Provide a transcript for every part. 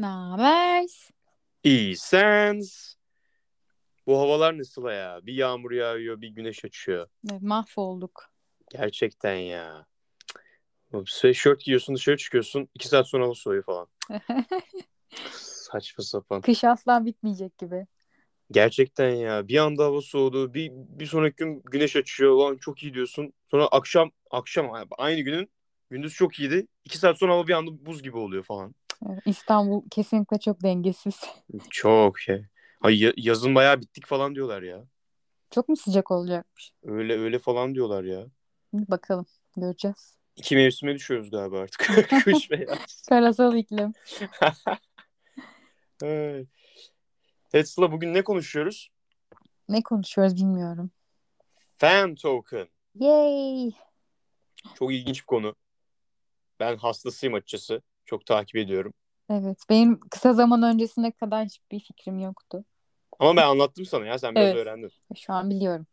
Ne haber? İyi sens. Bu havalar ne Sıla ya? Bir yağmur yağıyor, bir güneş açıyor. Evet, mahvolduk. Gerçekten ya. Sweatshirt giyiyorsun, dışarı çıkıyorsun. iki saat sonra hava soğuyor falan. Saçma sapan. Kış asla bitmeyecek gibi. Gerçekten ya. Bir anda hava soğudu. Bir, bir sonraki gün güneş açıyor. Lan çok iyi diyorsun. Sonra akşam akşam aynı günün gündüz çok iyiydi. İki saat sonra hava bir anda buz gibi oluyor falan. İstanbul kesinlikle çok dengesiz. Çok şey. Ay ya- yazın bayağı bittik falan diyorlar ya. Çok mu sıcak olacakmış? Öyle öyle falan diyorlar ya. Bakalım. Göreceğiz. İki mevsime düşüyoruz galiba artık. Kış ve yaz. Karasal iklim. Evet. Evet Sıla bugün ne konuşuyoruz? Ne konuşuyoruz bilmiyorum. Fan token. Yay! Çok ilginç bir konu. Ben hastasıyım açıkçası. Çok takip ediyorum. Evet. Benim kısa zaman öncesine kadar hiçbir fikrim yoktu. Ama ben anlattım sana ya. Sen biraz Evet. öğrendin. Şu an biliyorum.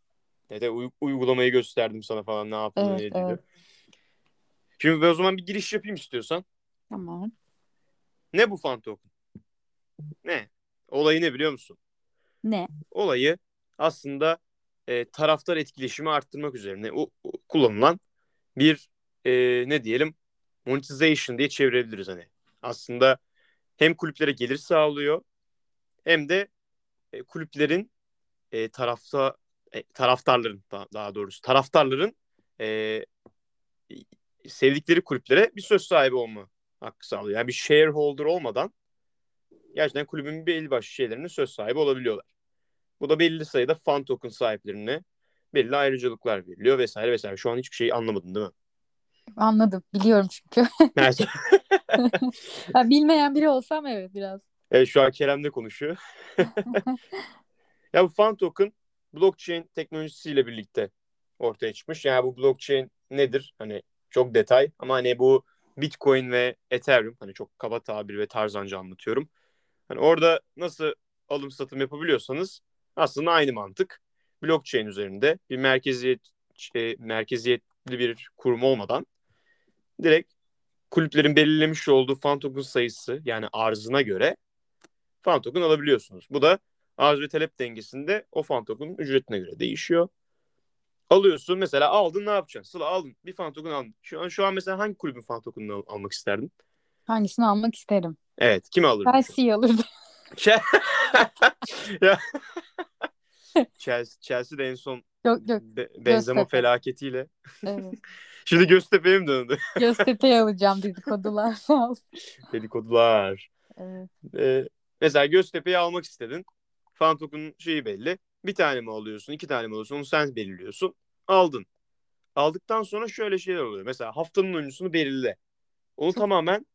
De uy- uygulamayı gösterdim sana falan ne yaptığını Evet, ne evet. Şimdi ben o zaman bir giriş yapayım istiyorsan. Tamam. Ne bu fan token? Ne? Olayı ne biliyor musun? Ne? Olayı aslında e, taraftar etkileşimi arttırmak üzerine o, o- kullanılan bir e, ne diyelim monetization diye çevirebiliriz hani. Aslında hem kulüplere gelir sağlıyor hem de e, kulüplerin e, tarafta e, taraftarların daha, daha doğrusu taraftarların e, sevdikleri kulüplere bir söz sahibi olma hakkı sağlıyor. Yani bir shareholder olmadan gerçekten kulübün belli başlı şeylerinin söz sahibi olabiliyorlar. Bu da belli sayıda fan token sahiplerine belli ayrıcalıklar veriliyor vesaire vesaire. Şu an hiçbir şey anlamadın değil mi? Anladım. Biliyorum çünkü. Evet. Ha, bilmeyen biri olsam evet biraz. evet şu an Kerem de konuşuyor. ya bu fan token blockchain teknolojisiyle birlikte ortaya çıkmış. Yani bu blockchain nedir? Hani çok detay ama hani bu Bitcoin ve Ethereum hani çok kaba tabir ve tarzanca anlatıyorum. Hani orada nasıl alım satım yapabiliyorsanız aslında aynı mantık. Blockchain üzerinde bir merkeziyet şey, merkeziyetli bir kurum olmadan direkt kulüplerin belirlemiş olduğu fan token sayısı yani arzına göre fan token alabiliyorsunuz. Bu da arz ve talep dengesinde o fan token'ın ücretine göre değişiyor. Alıyorsun mesela aldın ne yapacaksın? Sıla aldın bir fan token aldın. Şu an, şu an mesela hangi kulübün fan token'ını al- almak isterdin? Hangisini almak isterim? Evet kimi alırdın? Chelsea'yi alırdım. Chelsea. Chelsea, Chelsea de en son Yok yok. Be- Benzema Göztepe. felaketiyle. Evet. Şimdi Göztepe'ye mi döndü? Göztepe'yi alacağım dedikodular sağ olsun. Dedikodular. Evet. Ee, mesela Göztepe'yi almak istedin. Fan token'ın şeyi belli. Bir tane mi alıyorsun, iki tane mi alıyorsun onu sen belirliyorsun. Aldın. Aldıktan sonra şöyle şeyler oluyor. Mesela haftanın oyuncusunu belirle. Onu tamamen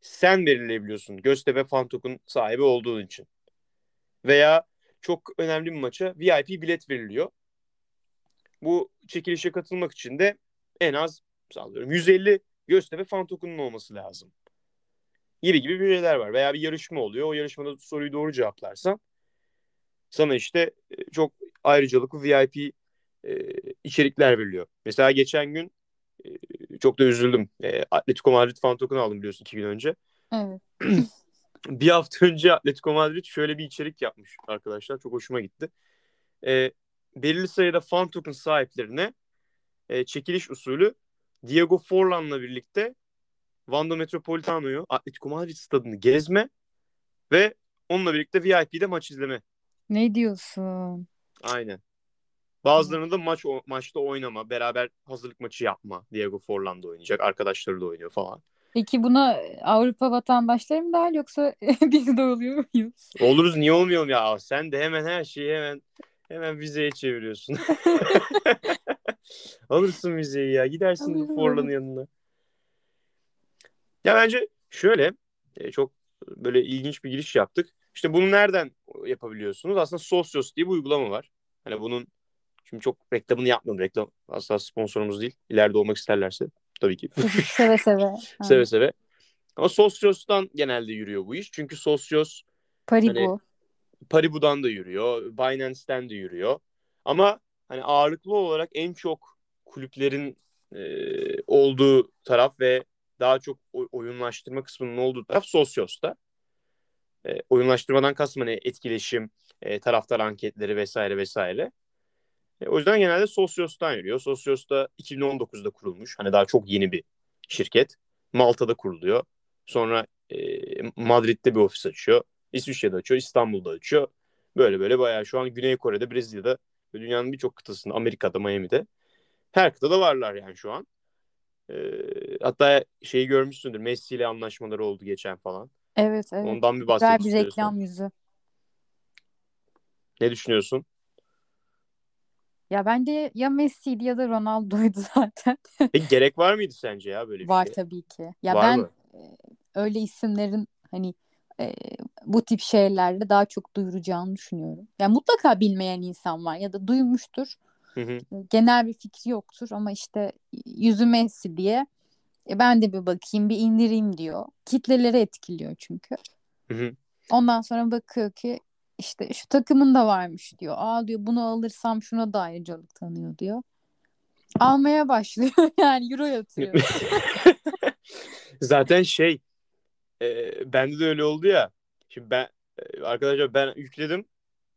sen belirleyebiliyorsun. Göztepe fan token sahibi olduğun için. Veya çok önemli bir maça VIP bilet veriliyor. Bu çekilişe katılmak için de en az sallıyorum 150 Göztepe fan token'ın olması lazım. Gibi gibi bir şeyler var. Veya bir yarışma oluyor. O yarışmada soruyu doğru cevaplarsan sana işte e, çok ayrıcalıklı VIP e, içerikler veriliyor. Mesela geçen gün e, çok da üzüldüm. E, Atletico Madrid fan token aldım biliyorsun iki gün önce. Evet. Bir hafta önce Atletico Madrid şöyle bir içerik yapmış arkadaşlar. Çok hoşuma gitti. E, belirli sayıda fan token sahiplerine e, çekiliş usulü Diego Forlan'la birlikte Wanda Metropolitano'yu Atletico Madrid stadını gezme ve onunla birlikte VIP'de maç izleme. Ne diyorsun? Aynen. Bazılarını da maç o- maçta oynama, beraber hazırlık maçı yapma. Diego Forlan da oynayacak, arkadaşları da oynuyor falan. Peki buna Avrupa vatandaşları mı dahil yoksa biz de oluyor muyuz? Oluruz niye olmayalım ya? Sen de hemen her şeyi hemen hemen vizeye çeviriyorsun. Alırsın vizeyi ya. Gidersin Forlan'ın yanına. Ya bence şöyle e, çok böyle ilginç bir giriş yaptık. İşte bunu nereden yapabiliyorsunuz? Aslında Socios diye bir uygulama var. Hani bunun şimdi çok reklamını yapmadım. Reklam asla sponsorumuz değil. İleride olmak isterlerse tabii ki. seve seve. seve seve. Ama Socios'tan genelde yürüyor bu iş. Çünkü Socios Paribu. Hani- Paribu'dan da yürüyor. Binance'ten de yürüyor. Ama hani ağırlıklı olarak en çok kulüplerin e, olduğu taraf ve daha çok oy- oyunlaştırma kısmının olduğu taraf Socios'ta. E, oyunlaştırmadan kastım hani etkileşim, e, taraftar anketleri vesaire vesaire. E, o yüzden genelde Sosyos'tan yürüyor. Sosyos da 2019'da kurulmuş. Hani daha çok yeni bir şirket. Malta'da kuruluyor. Sonra e, Madrid'de bir ofis açıyor. İsviçre'de açıyor. İstanbul'da açıyor. Böyle böyle bayağı şu an Güney Kore'de, Brezilya'da ve dünyanın birçok kıtasında, Amerika'da, Miami'de. Her kıtada varlar yani şu an. E, hatta şeyi görmüşsündür. Messi ile anlaşmaları oldu geçen falan. Evet evet. Ondan bir Güzel bahsetmek bir istiyorsan. reklam yüzü. Ne düşünüyorsun? Ya bence ya Messi'ydi ya da Ronaldo'ydu zaten. Peki gerek var mıydı sence ya böyle bir Var şeye? tabii ki. Ya Var ben mı? e, öyle isimlerin hani e, bu tip şeylerle daha çok duyuracağını düşünüyorum. Ya mutlaka bilmeyen insan var ya da duymuştur. Hı hı. E, Genel bir fikri yoktur ama işte yüzü Messi diye e, ben de bir bakayım, bir indireyim diyor. Kitleleri etkiliyor çünkü. Hı hı. Ondan sonra bakıyor ki işte şu takımın da varmış diyor. Aa diyor bunu alırsam şuna da ayrıcalık tanıyor diyor. Almaya başlıyor yani euro yatırıyor. Zaten şey e, bende de öyle oldu ya. Şimdi ben arkadaşlar ben yükledim.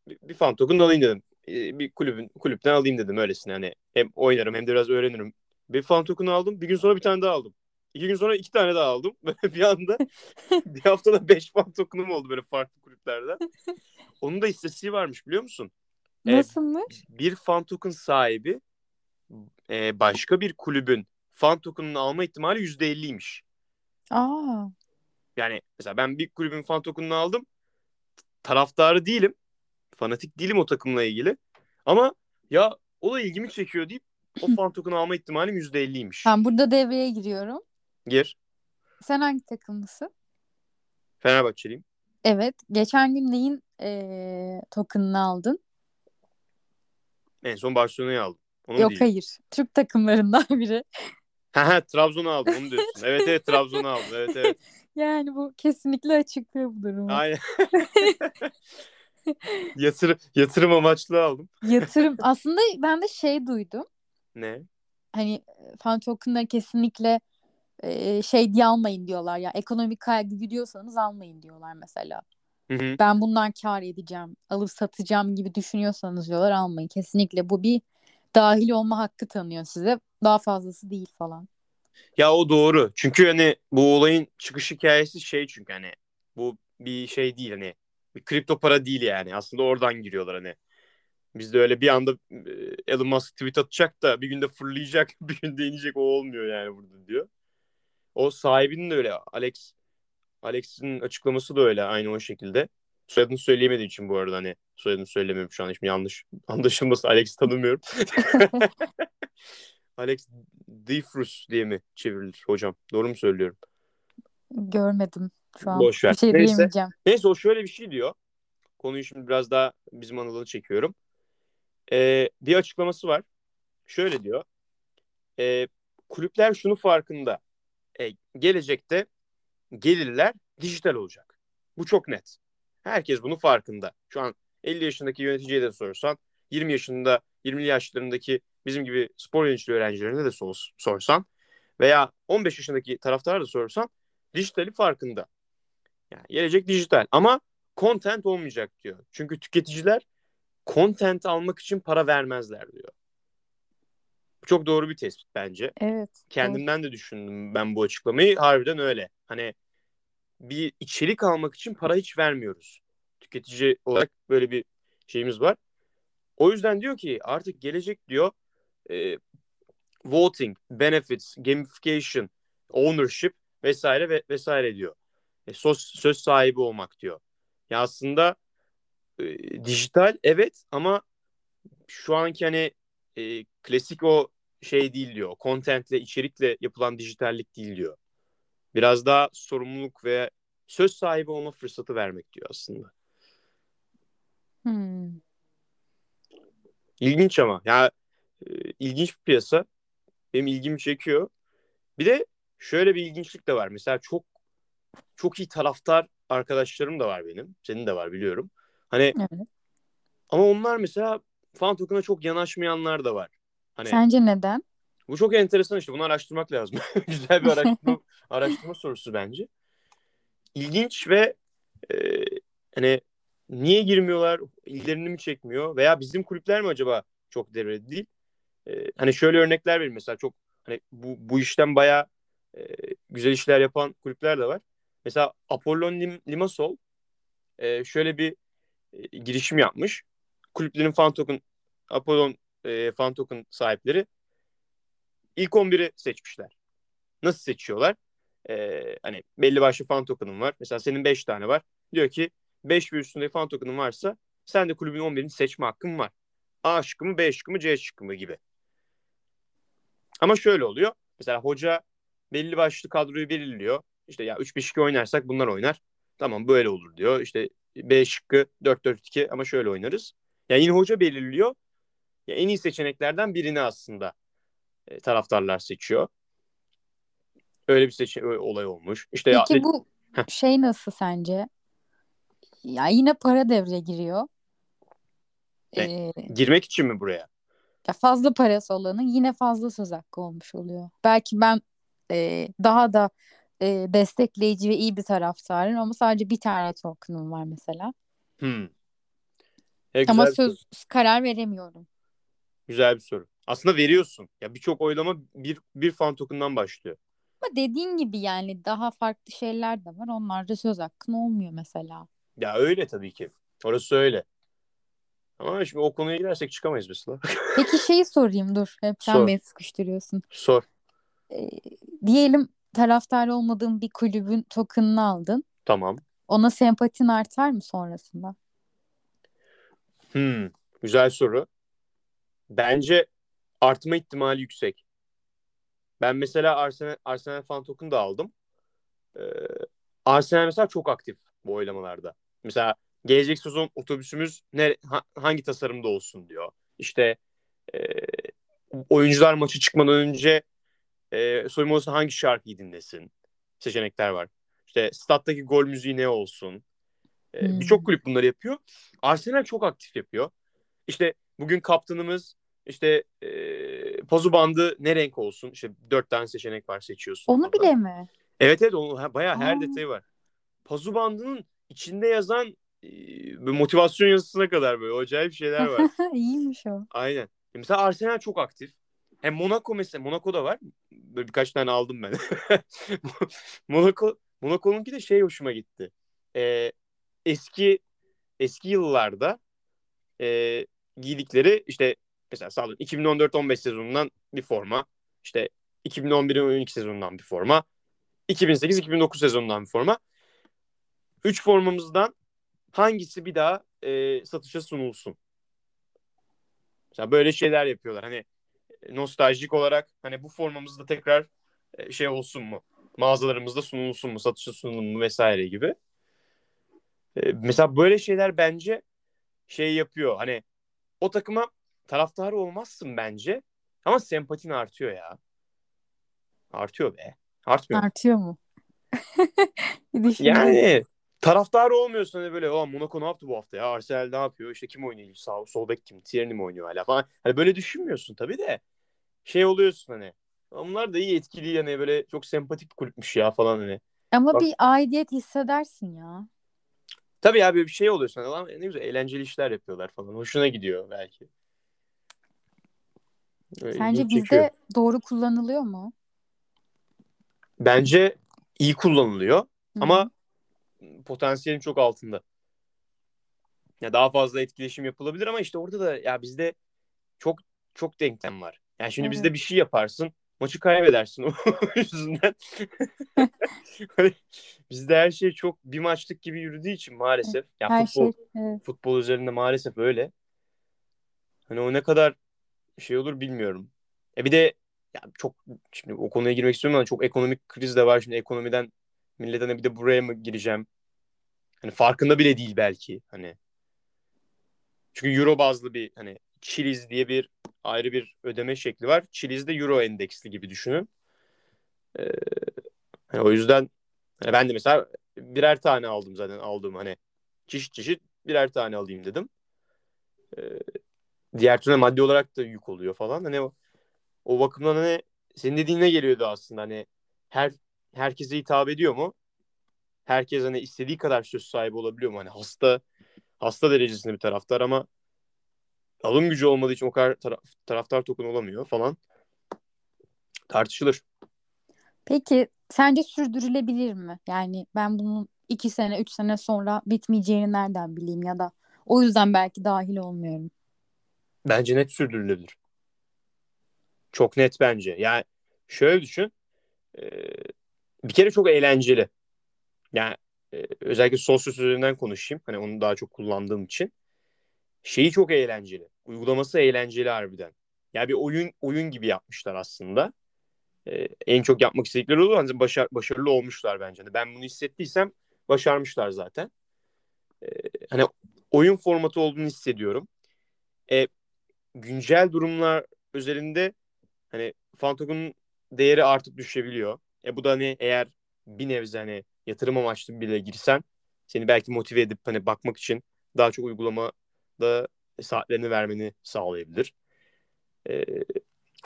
Bir, bir fan token alayım dedim. E, bir kulübün kulüpten alayım dedim öylesine hani hem oynarım hem de biraz öğrenirim. Bir fan token aldım. Bir gün sonra bir tane daha aldım. İki gün sonra iki tane daha aldım. Böyle bir anda bir haftada beş fan token'ım oldu böyle farklı kulüplerden. Onun da istatistiği varmış biliyor musun? Nasılmış? bir fan token sahibi e, başka bir kulübün fan token'ını alma ihtimali yüzde elliymiş. Aa, Yani mesela ben bir kulübün fan token'ını aldım. Taraftarı değilim. Fanatik değilim o takımla ilgili. Ama ya o da ilgimi çekiyor deyip o fan token'ı alma ihtimalim %50'ymiş. ben burada devreye giriyorum. Gir. Sen hangi takımlısın? Fenerbahçeliyim. Evet. Geçen gün neyin eee token'ını aldın? En son Barcelona'yı aldım. Onu Yok diyeyim? hayır. Türk takımlarından biri. Ha ha Trabzon'u aldım onu diyorsun. Evet evet Trabzon'u aldım. Evet evet. Yani bu kesinlikle açıklıyor bu durumu. Aynen. Yatır, yatırım amaçlı aldım. Yatırım. Aslında ben de şey duydum. Ne? Hani fan tokenları kesinlikle eee, şey diye almayın diyorlar ya. Ekonomik kaygı gidiyorsanız almayın diyorlar mesela. Hı hı. Ben bundan kar edeceğim, alıp satacağım gibi düşünüyorsanız diyorlar almayın. Kesinlikle bu bir dahil olma hakkı tanıyor size. Daha fazlası değil falan. Ya o doğru. Çünkü hani bu olayın çıkış hikayesi şey çünkü hani bu bir şey değil hani bir kripto para değil yani. Aslında oradan giriyorlar hani. Bizde öyle bir anda e, Elon Musk tweet atacak da bir günde fırlayacak, bir günde inecek o olmuyor yani burada diyor. O sahibinin de öyle Alex Alex'in açıklaması da öyle aynı o şekilde. Soyadını söyleyemediği için bu arada hani soyadını söylemiyorum şu an şimdi yanlış anlaşılmasın Alex'i tanımıyorum. Alex Difrus diye mi çevrilir hocam? Doğru mu söylüyorum? Görmedim şu an. Boş ver. Bir şey Neyse. diyemeyeceğim. Neyse o şöyle bir şey diyor. Konuyu şimdi biraz daha bizim Anadolu'ya çekiyorum. Ee, bir açıklaması var. Şöyle diyor. Ee, kulüpler şunu farkında. Ee, gelecekte gelirler dijital olacak. Bu çok net. Herkes bunun farkında. Şu an 50 yaşındaki yöneticiye de sorsan, 20 yaşında, 20'li yaşlarındaki bizim gibi spor yönetici öğrencilerine de sor- sorsan veya 15 yaşındaki taraftara da sorsan dijitali farkında. Yani gelecek dijital ama content olmayacak diyor. Çünkü tüketiciler content almak için para vermezler diyor. Bu çok doğru bir tespit bence. Evet. Kendimden de düşündüm ben bu açıklamayı. Harbiden öyle. Hani bir içerik almak için para hiç vermiyoruz. Tüketici olarak böyle bir şeyimiz var. O yüzden diyor ki artık gelecek diyor e, voting, benefits, gamification, ownership vesaire ve vesaire diyor. E, söz, söz sahibi olmak diyor. Ya aslında e, dijital evet ama şu anki hani e, klasik o şey değil diyor. Contentle, içerikle yapılan dijitallik değil diyor. Biraz daha sorumluluk ve söz sahibi olma fırsatı vermek diyor aslında. Hmm. İlginç ama. Ya e, ilginç bir piyasa. Benim ilgimi çekiyor. Bir de şöyle bir ilginçlik de var. Mesela çok çok iyi taraftar arkadaşlarım da var benim. Senin de var biliyorum. Hani Evet. ama onlar mesela fan token'a çok yanaşmayanlar da var. Hani Sence neden? bu çok enteresan işte. Bunu araştırmak lazım. Güzel bir araştırma araştırma sorusu bence. İlginç ve hani niye girmiyorlar? İllerini mi çekmiyor? Veya bizim kulüpler mi acaba çok devrede değil? E, hani şöyle örnekler vereyim mesela çok hani bu, bu işten bayağı e, güzel işler yapan kulüpler de var. Mesela Apollon Lim, Limassol e, şöyle bir e, girişim yapmış. Kulüplerin fan token Apollon e, fan token sahipleri ilk 11'i seçmişler. Nasıl seçiyorlar? E, hani belli başlı fan token'ın var. Mesela senin 5 tane var. Diyor ki 5 ve üstünde fan token'ın varsa sen de kulübün 11'ini seçme hakkın var. A şıkkı mı, B şıkkı mı, C şıkkı mı gibi. Ama şöyle oluyor. Mesela hoca belli başlı kadroyu belirliyor. İşte ya 3-5-2 oynarsak bunlar oynar. Tamam böyle olur diyor. İşte B şıkkı 4-4-2 ama şöyle oynarız. Yani yine hoca belirliyor. Ya en iyi seçeneklerden birini aslında e, taraftarlar seçiyor. Öyle bir seçim olay olmuş. İşte Peki ya, bu şey nasıl sence? Ya yine para devreye giriyor. Ee, girmek için mi buraya? Ya fazla parası olanın yine fazla söz hakkı olmuş oluyor. Belki ben e, daha da e, destekleyici ve iyi bir taraftarım ama sadece bir tane token'ım var mesela. Hmm. Evet, ama söz soru. karar veremiyorum. Güzel bir soru. Aslında veriyorsun. Ya birçok oylama bir bir fan token'dan başlıyor. Ama dediğin gibi yani daha farklı şeyler de var. Onlarda söz hakkın olmuyor mesela. Ya öyle tabii ki. Orası öyle. Ama şimdi o konuya girersek çıkamayız mesela. Peki şeyi sorayım dur. Hep sen Sor. beni sıkıştırıyorsun. Sor. Ee, diyelim taraftar olmadığın bir kulübün token'ını aldın. Tamam. Ona sempatin artar mı sonrasında? Hmm, güzel soru. Bence artma ihtimali yüksek. Ben mesela Arsenal, Arsenal fan token da aldım. Ee, Arsenal mesela çok aktif bu oylamalarda. Mesela gelecek sezon otobüsümüz ne ha, hangi tasarımda olsun diyor. İşte e, oyuncular maçı çıkmadan önce e, soyunma odasında hangi şarkıyı dinlesin seçenekler var. İşte stat'taki gol müziği ne olsun. E, hmm. Birçok kulüp bunları yapıyor. Arsenal çok aktif yapıyor. İşte bugün kaptanımız işte e, pozu bandı ne renk olsun? İşte dört tane seçenek var seçiyorsun. Onu bile mi? Evet evet onu bayağı her detayı var. Pazu bandının içinde yazan e, motivasyon yazısına kadar böyle acayip şeyler var. İyiymiş o. Aynen. Mesela Arsenal çok aktif. Hem Monaco mesela Monaco'da var. Böyle birkaç tane aldım ben. Monaco Monaco'nunki de şey hoşuma gitti. Ee, eski eski yıllarda e, giydikleri işte mesela sağ 2014-15 sezonundan bir forma. İşte 2011-12 sezonundan bir forma. 2008-2009 sezonundan bir forma. Üç formamızdan hangisi bir daha e, satışa sunulsun? Mesela böyle şeyler yapıyorlar. Hani e, nostaljik olarak hani bu formamızda tekrar e, şey olsun mu? Mağazalarımızda sunulsun mu? Satışa sunulsun mu? Vesaire gibi. E, mesela böyle şeyler bence şey yapıyor. Hani o takıma taraftarı olmazsın bence. Ama sempatin artıyor ya. Artıyor be. Artmıyor. Artıyor mu? yani taraftarı olmuyorsun hani böyle o Monaco ne yaptı bu hafta ya Arsenal ne yapıyor işte kim oynuyor sağ sol bek kim Tierney mi oynuyor hala falan hani böyle düşünmüyorsun tabii de şey oluyorsun hani onlar da iyi etkili yani böyle çok sempatik bir kulüpmüş ya falan hani. Ama Bak, bir aidiyet hissedersin ya. Tabii ya bir şey oluyorsun hani ne güzel eğlenceli işler yapıyorlar falan hoşuna gidiyor belki. Öyle Sence bizde çekiyor. doğru kullanılıyor mu? Bence iyi kullanılıyor Hı-hı. ama potansiyelin çok altında. Ya daha fazla etkileşim yapılabilir ama işte orada da ya bizde çok çok denklem var. Yani şimdi evet. bizde bir şey yaparsın, maçı kaybedersin o yüzünden. bizde her şey çok bir maçlık gibi yürüdüğü için maalesef. Ya her futbol şey, evet. futbol üzerinde maalesef öyle. Hani o ne kadar şey olur bilmiyorum. E bir de ya çok şimdi o konuya girmek istiyorum ama çok ekonomik kriz de var şimdi ekonomiden milletten hani bir de buraya mı gireceğim? Hani farkında bile değil belki hani. Çünkü euro bazlı bir hani Chiliz diye bir ayrı bir ödeme şekli var. Chiliz de euro endeksli gibi düşünün. Ee, hani o yüzden hani ben de mesela birer tane aldım zaten aldığım hani çeşit çeşit birer tane alayım dedim. Ee, diğer türlü maddi olarak da yük oluyor falan. Hani o, o bakımdan hani senin dediğine geliyordu aslında hani her herkese hitap ediyor mu? herkes hani istediği kadar söz sahibi olabiliyor mu? Hani hasta hasta derecesinde bir taraftar ama alım gücü olmadığı için o kadar taraf, taraftar token olamıyor falan. Tartışılır. Peki sence sürdürülebilir mi? Yani ben bunun iki sene, üç sene sonra bitmeyeceğini nereden bileyim ya da o yüzden belki dahil olmuyorum. Bence net sürdürülebilir. Çok net bence. Yani şöyle düşün. E, bir kere çok eğlenceli. Yani e, özellikle sosyal üzerinden konuşayım. Hani onu daha çok kullandığım için. Şeyi çok eğlenceli. Uygulaması eğlenceli harbiden. Yani bir oyun oyun gibi yapmışlar aslında. Ee, en çok yapmak istedikleri oldu. Hani başar, başarılı olmuşlar bence. Hani ben bunu hissettiysem başarmışlar zaten. Ee, hani oyun formatı olduğunu hissediyorum. E, güncel durumlar üzerinde hani Fantokun'un değeri artık düşebiliyor. E bu da hani eğer bir nebze hani yatırım amaçlı bile girsen seni belki motive edip hani bakmak için daha çok uygulamada saatlerini vermeni sağlayabilir. Ee,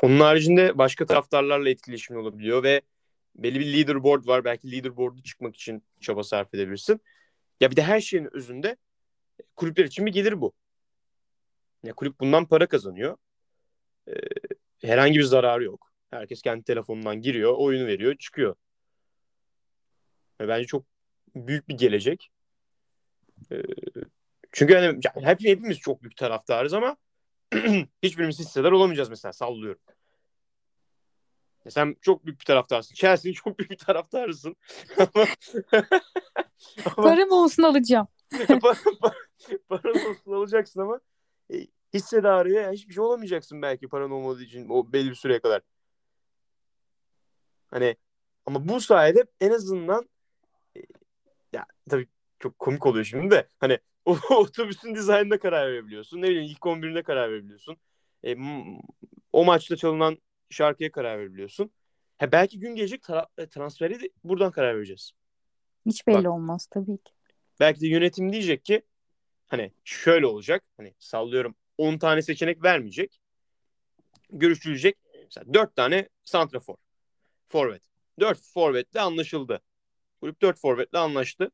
onun haricinde başka taraftarlarla etkileşimin olabiliyor ve belli bir leaderboard var. Belki leaderboard'u çıkmak için çaba sarf edebilirsin. Ya bir de her şeyin özünde kulüpler için bir gelir bu. Ya kulüp bundan para kazanıyor. Ee, herhangi bir zararı yok. Herkes kendi telefonundan giriyor, oyunu veriyor, çıkıyor. Ve bence çok büyük bir gelecek. Ee, çünkü hani yani hep, hepimiz çok büyük taraftarız ama hiçbirimiz hissedar olamayacağız mesela sallıyorum. Ya sen çok büyük bir taraftarsın. Chelsea'nin çok büyük bir taraftarısın. ama, Param olsun alacağım. paran olsun alacaksın ama e, hissedarı ya hiçbir şey olamayacaksın belki paran olmadığı için o belli bir süreye kadar. Hani ama bu sayede en azından e, ya tabii çok komik oluyor şimdi de hani o, otobüsün dizaynına karar verebiliyorsun. Ne bileyim ilk 11'ine karar verebiliyorsun. E, o maçta çalınan şarkıya karar verebiliyorsun. Ha, belki gün gelecek tra- e, transferi de buradan karar vereceğiz. Hiç belli Bak, olmaz tabii ki. Belki de yönetim diyecek ki hani şöyle olacak. Hani sallıyorum 10 tane seçenek vermeyecek. Görüşülecek. Mesela 4 tane santrafor. Forvet. 4 forvetle anlaşıldı. Kulüp 4 forvetle anlaştı.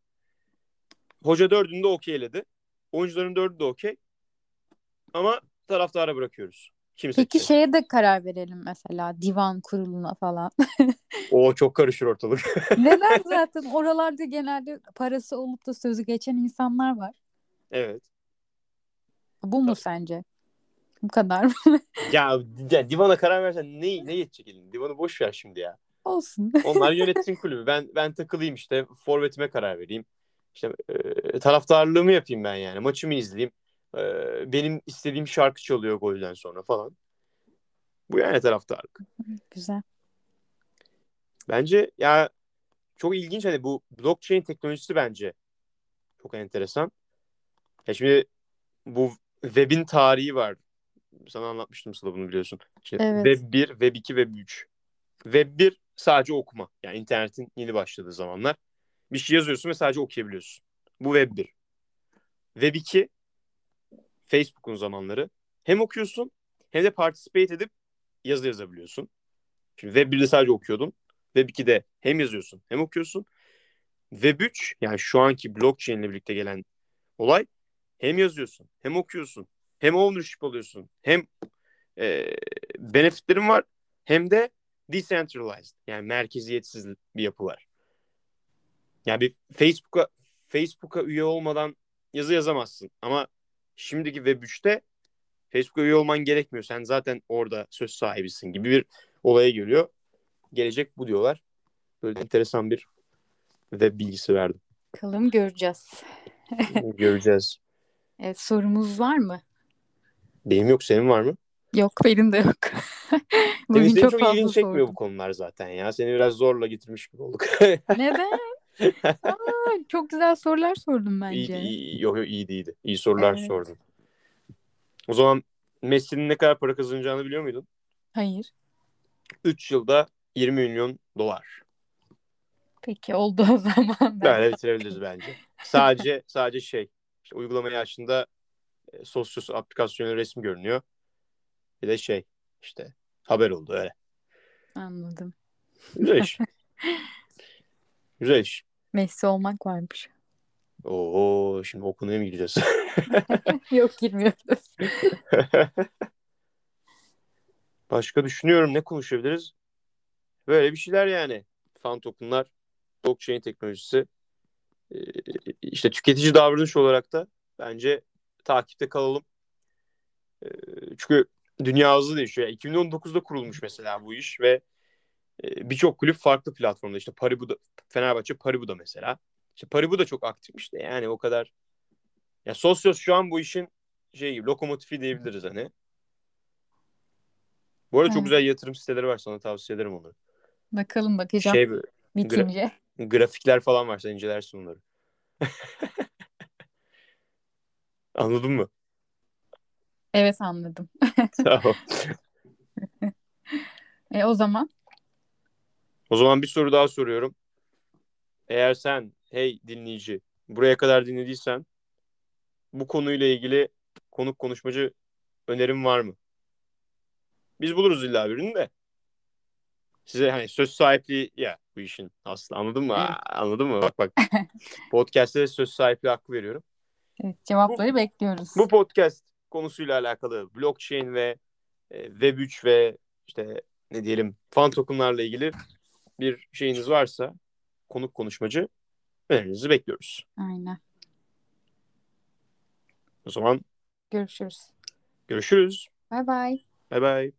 Hoca dördünü de okeyledi. Oyuncuların dördü de okey. Ama taraftara bırakıyoruz. Kim Peki seçecek? şeye de karar verelim mesela divan kuruluna falan. o çok karışır ortalık. Neden zaten oralarda genelde parası olup da sözü geçen insanlar var. Evet. Bu mu sence? Bu kadar mı? ya, ya divana karar versen ne ne yetecek elin? Divanı boş ver şimdi ya. Olsun. Onlar yönetsin kulübü. Ben ben takılayım işte. Forvetime karar vereyim. İşte e, taraftarlığımı yapayım ben yani. Maçımı izleyeyim. E, benim istediğim şarkı çalıyor golden sonra falan. Bu yani taraftarlık. Güzel. Bence ya çok ilginç hani bu blockchain teknolojisi bence çok enteresan. Ya şimdi bu web'in tarihi var. Sana anlatmıştım Sıla bunu biliyorsun. İşte evet. Web 1, Web 2, Web 3. Web 1 sadece okuma. Yani internetin yeni başladığı zamanlar. Bir şey yazıyorsun ve sadece okuyabiliyorsun. Bu Web 1. Web 2 Facebook'un zamanları. Hem okuyorsun hem de participate edip yazı yazabiliyorsun. Şimdi Web 1'de sadece okuyordun. Web 2'de hem yazıyorsun hem okuyorsun. Web 3 yani şu anki blockchain ile birlikte gelen olay hem yazıyorsun hem okuyorsun hem ownership alıyorsun hem e, benefitlerin var hem de decentralized yani merkeziyetsiz bir yapı var. Yani bir Facebook'a Facebook'a üye olmadan yazı yazamazsın ama şimdiki Web 3'te Facebook'a üye olman gerekmiyor. Sen zaten orada söz sahibisin gibi bir olaya geliyor. Gelecek bu diyorlar. Böyle enteresan bir web bilgisi verdim. Bakalım göreceğiz. göreceğiz. Evet sorumuz var mı? Benim yok. Senin var mı? Yok benim de yok. Bugün senin çok, çok ilgini çekmiyor bu konular zaten ya. Seni biraz zorla getirmiş gibi olduk. Neden? Aa, çok güzel sorular sordum bence. İyi, iyi, yok yok iyiydi iyiydi. İyi sorular evet. sordun. O zaman Messi'nin ne kadar para kazanacağını biliyor muydun? Hayır. 3 yılda 20 milyon dolar. Peki oldu o zaman. Böyle bitirebiliriz bence. Sadece sadece şey işte uygulamayı açtığında e, Sosyos aplikasyonu resmi görünüyor. Bir de şey işte haber oldu öyle. Anladım. Güzel iş. Güzel iş. Messi olmak varmış. Oo şimdi o konuya mı gireceğiz? Yok girmiyoruz. Başka düşünüyorum ne konuşabiliriz? Böyle bir şeyler yani. Fan tokenlar, blockchain teknolojisi. Ee, işte tüketici davranış olarak da bence takipte kalalım. Ee, çünkü dünya hızlı değişiyor. 2019'da kurulmuş mesela bu iş ve e, birçok kulüp farklı platformda. İşte Paribu'da, Fenerbahçe Paribu'da mesela. İşte Paribu da çok aktifmiş de yani o kadar. Ya Sosyos şu an bu işin şey gibi lokomotifi diyebiliriz hani. Bu arada çok Evet. güzel yatırım siteleri var sana tavsiye ederim onları. Bakalım bakacağım Şey bitince. grafikler falan var sen incelersin onları. Anladın mı? Evet anladım. Tamam. E, o zaman O zaman bir soru daha soruyorum. Eğer sen hey dinleyici buraya kadar dinlediysen bu konuyla ilgili konuk konuşmacı önerim var mı? Biz buluruz illa birini de. Size hani söz sahipliği ya bu işin aslında anladın mı? Aa, Anladın mı? Bak bak. Podcast'te söz sahipliği hakkı veriyorum. Evet, cevapları bekliyoruz. Bu podcast konusuyla alakalı blockchain ve e, Web3 ve işte ne diyelim fan tokenlarla ilgili bir şeyiniz varsa konuk konuşmacı önerinizi bekliyoruz. Aynen. O zaman Görüşürüz. görüşürüz. Bay bay. Bay bay.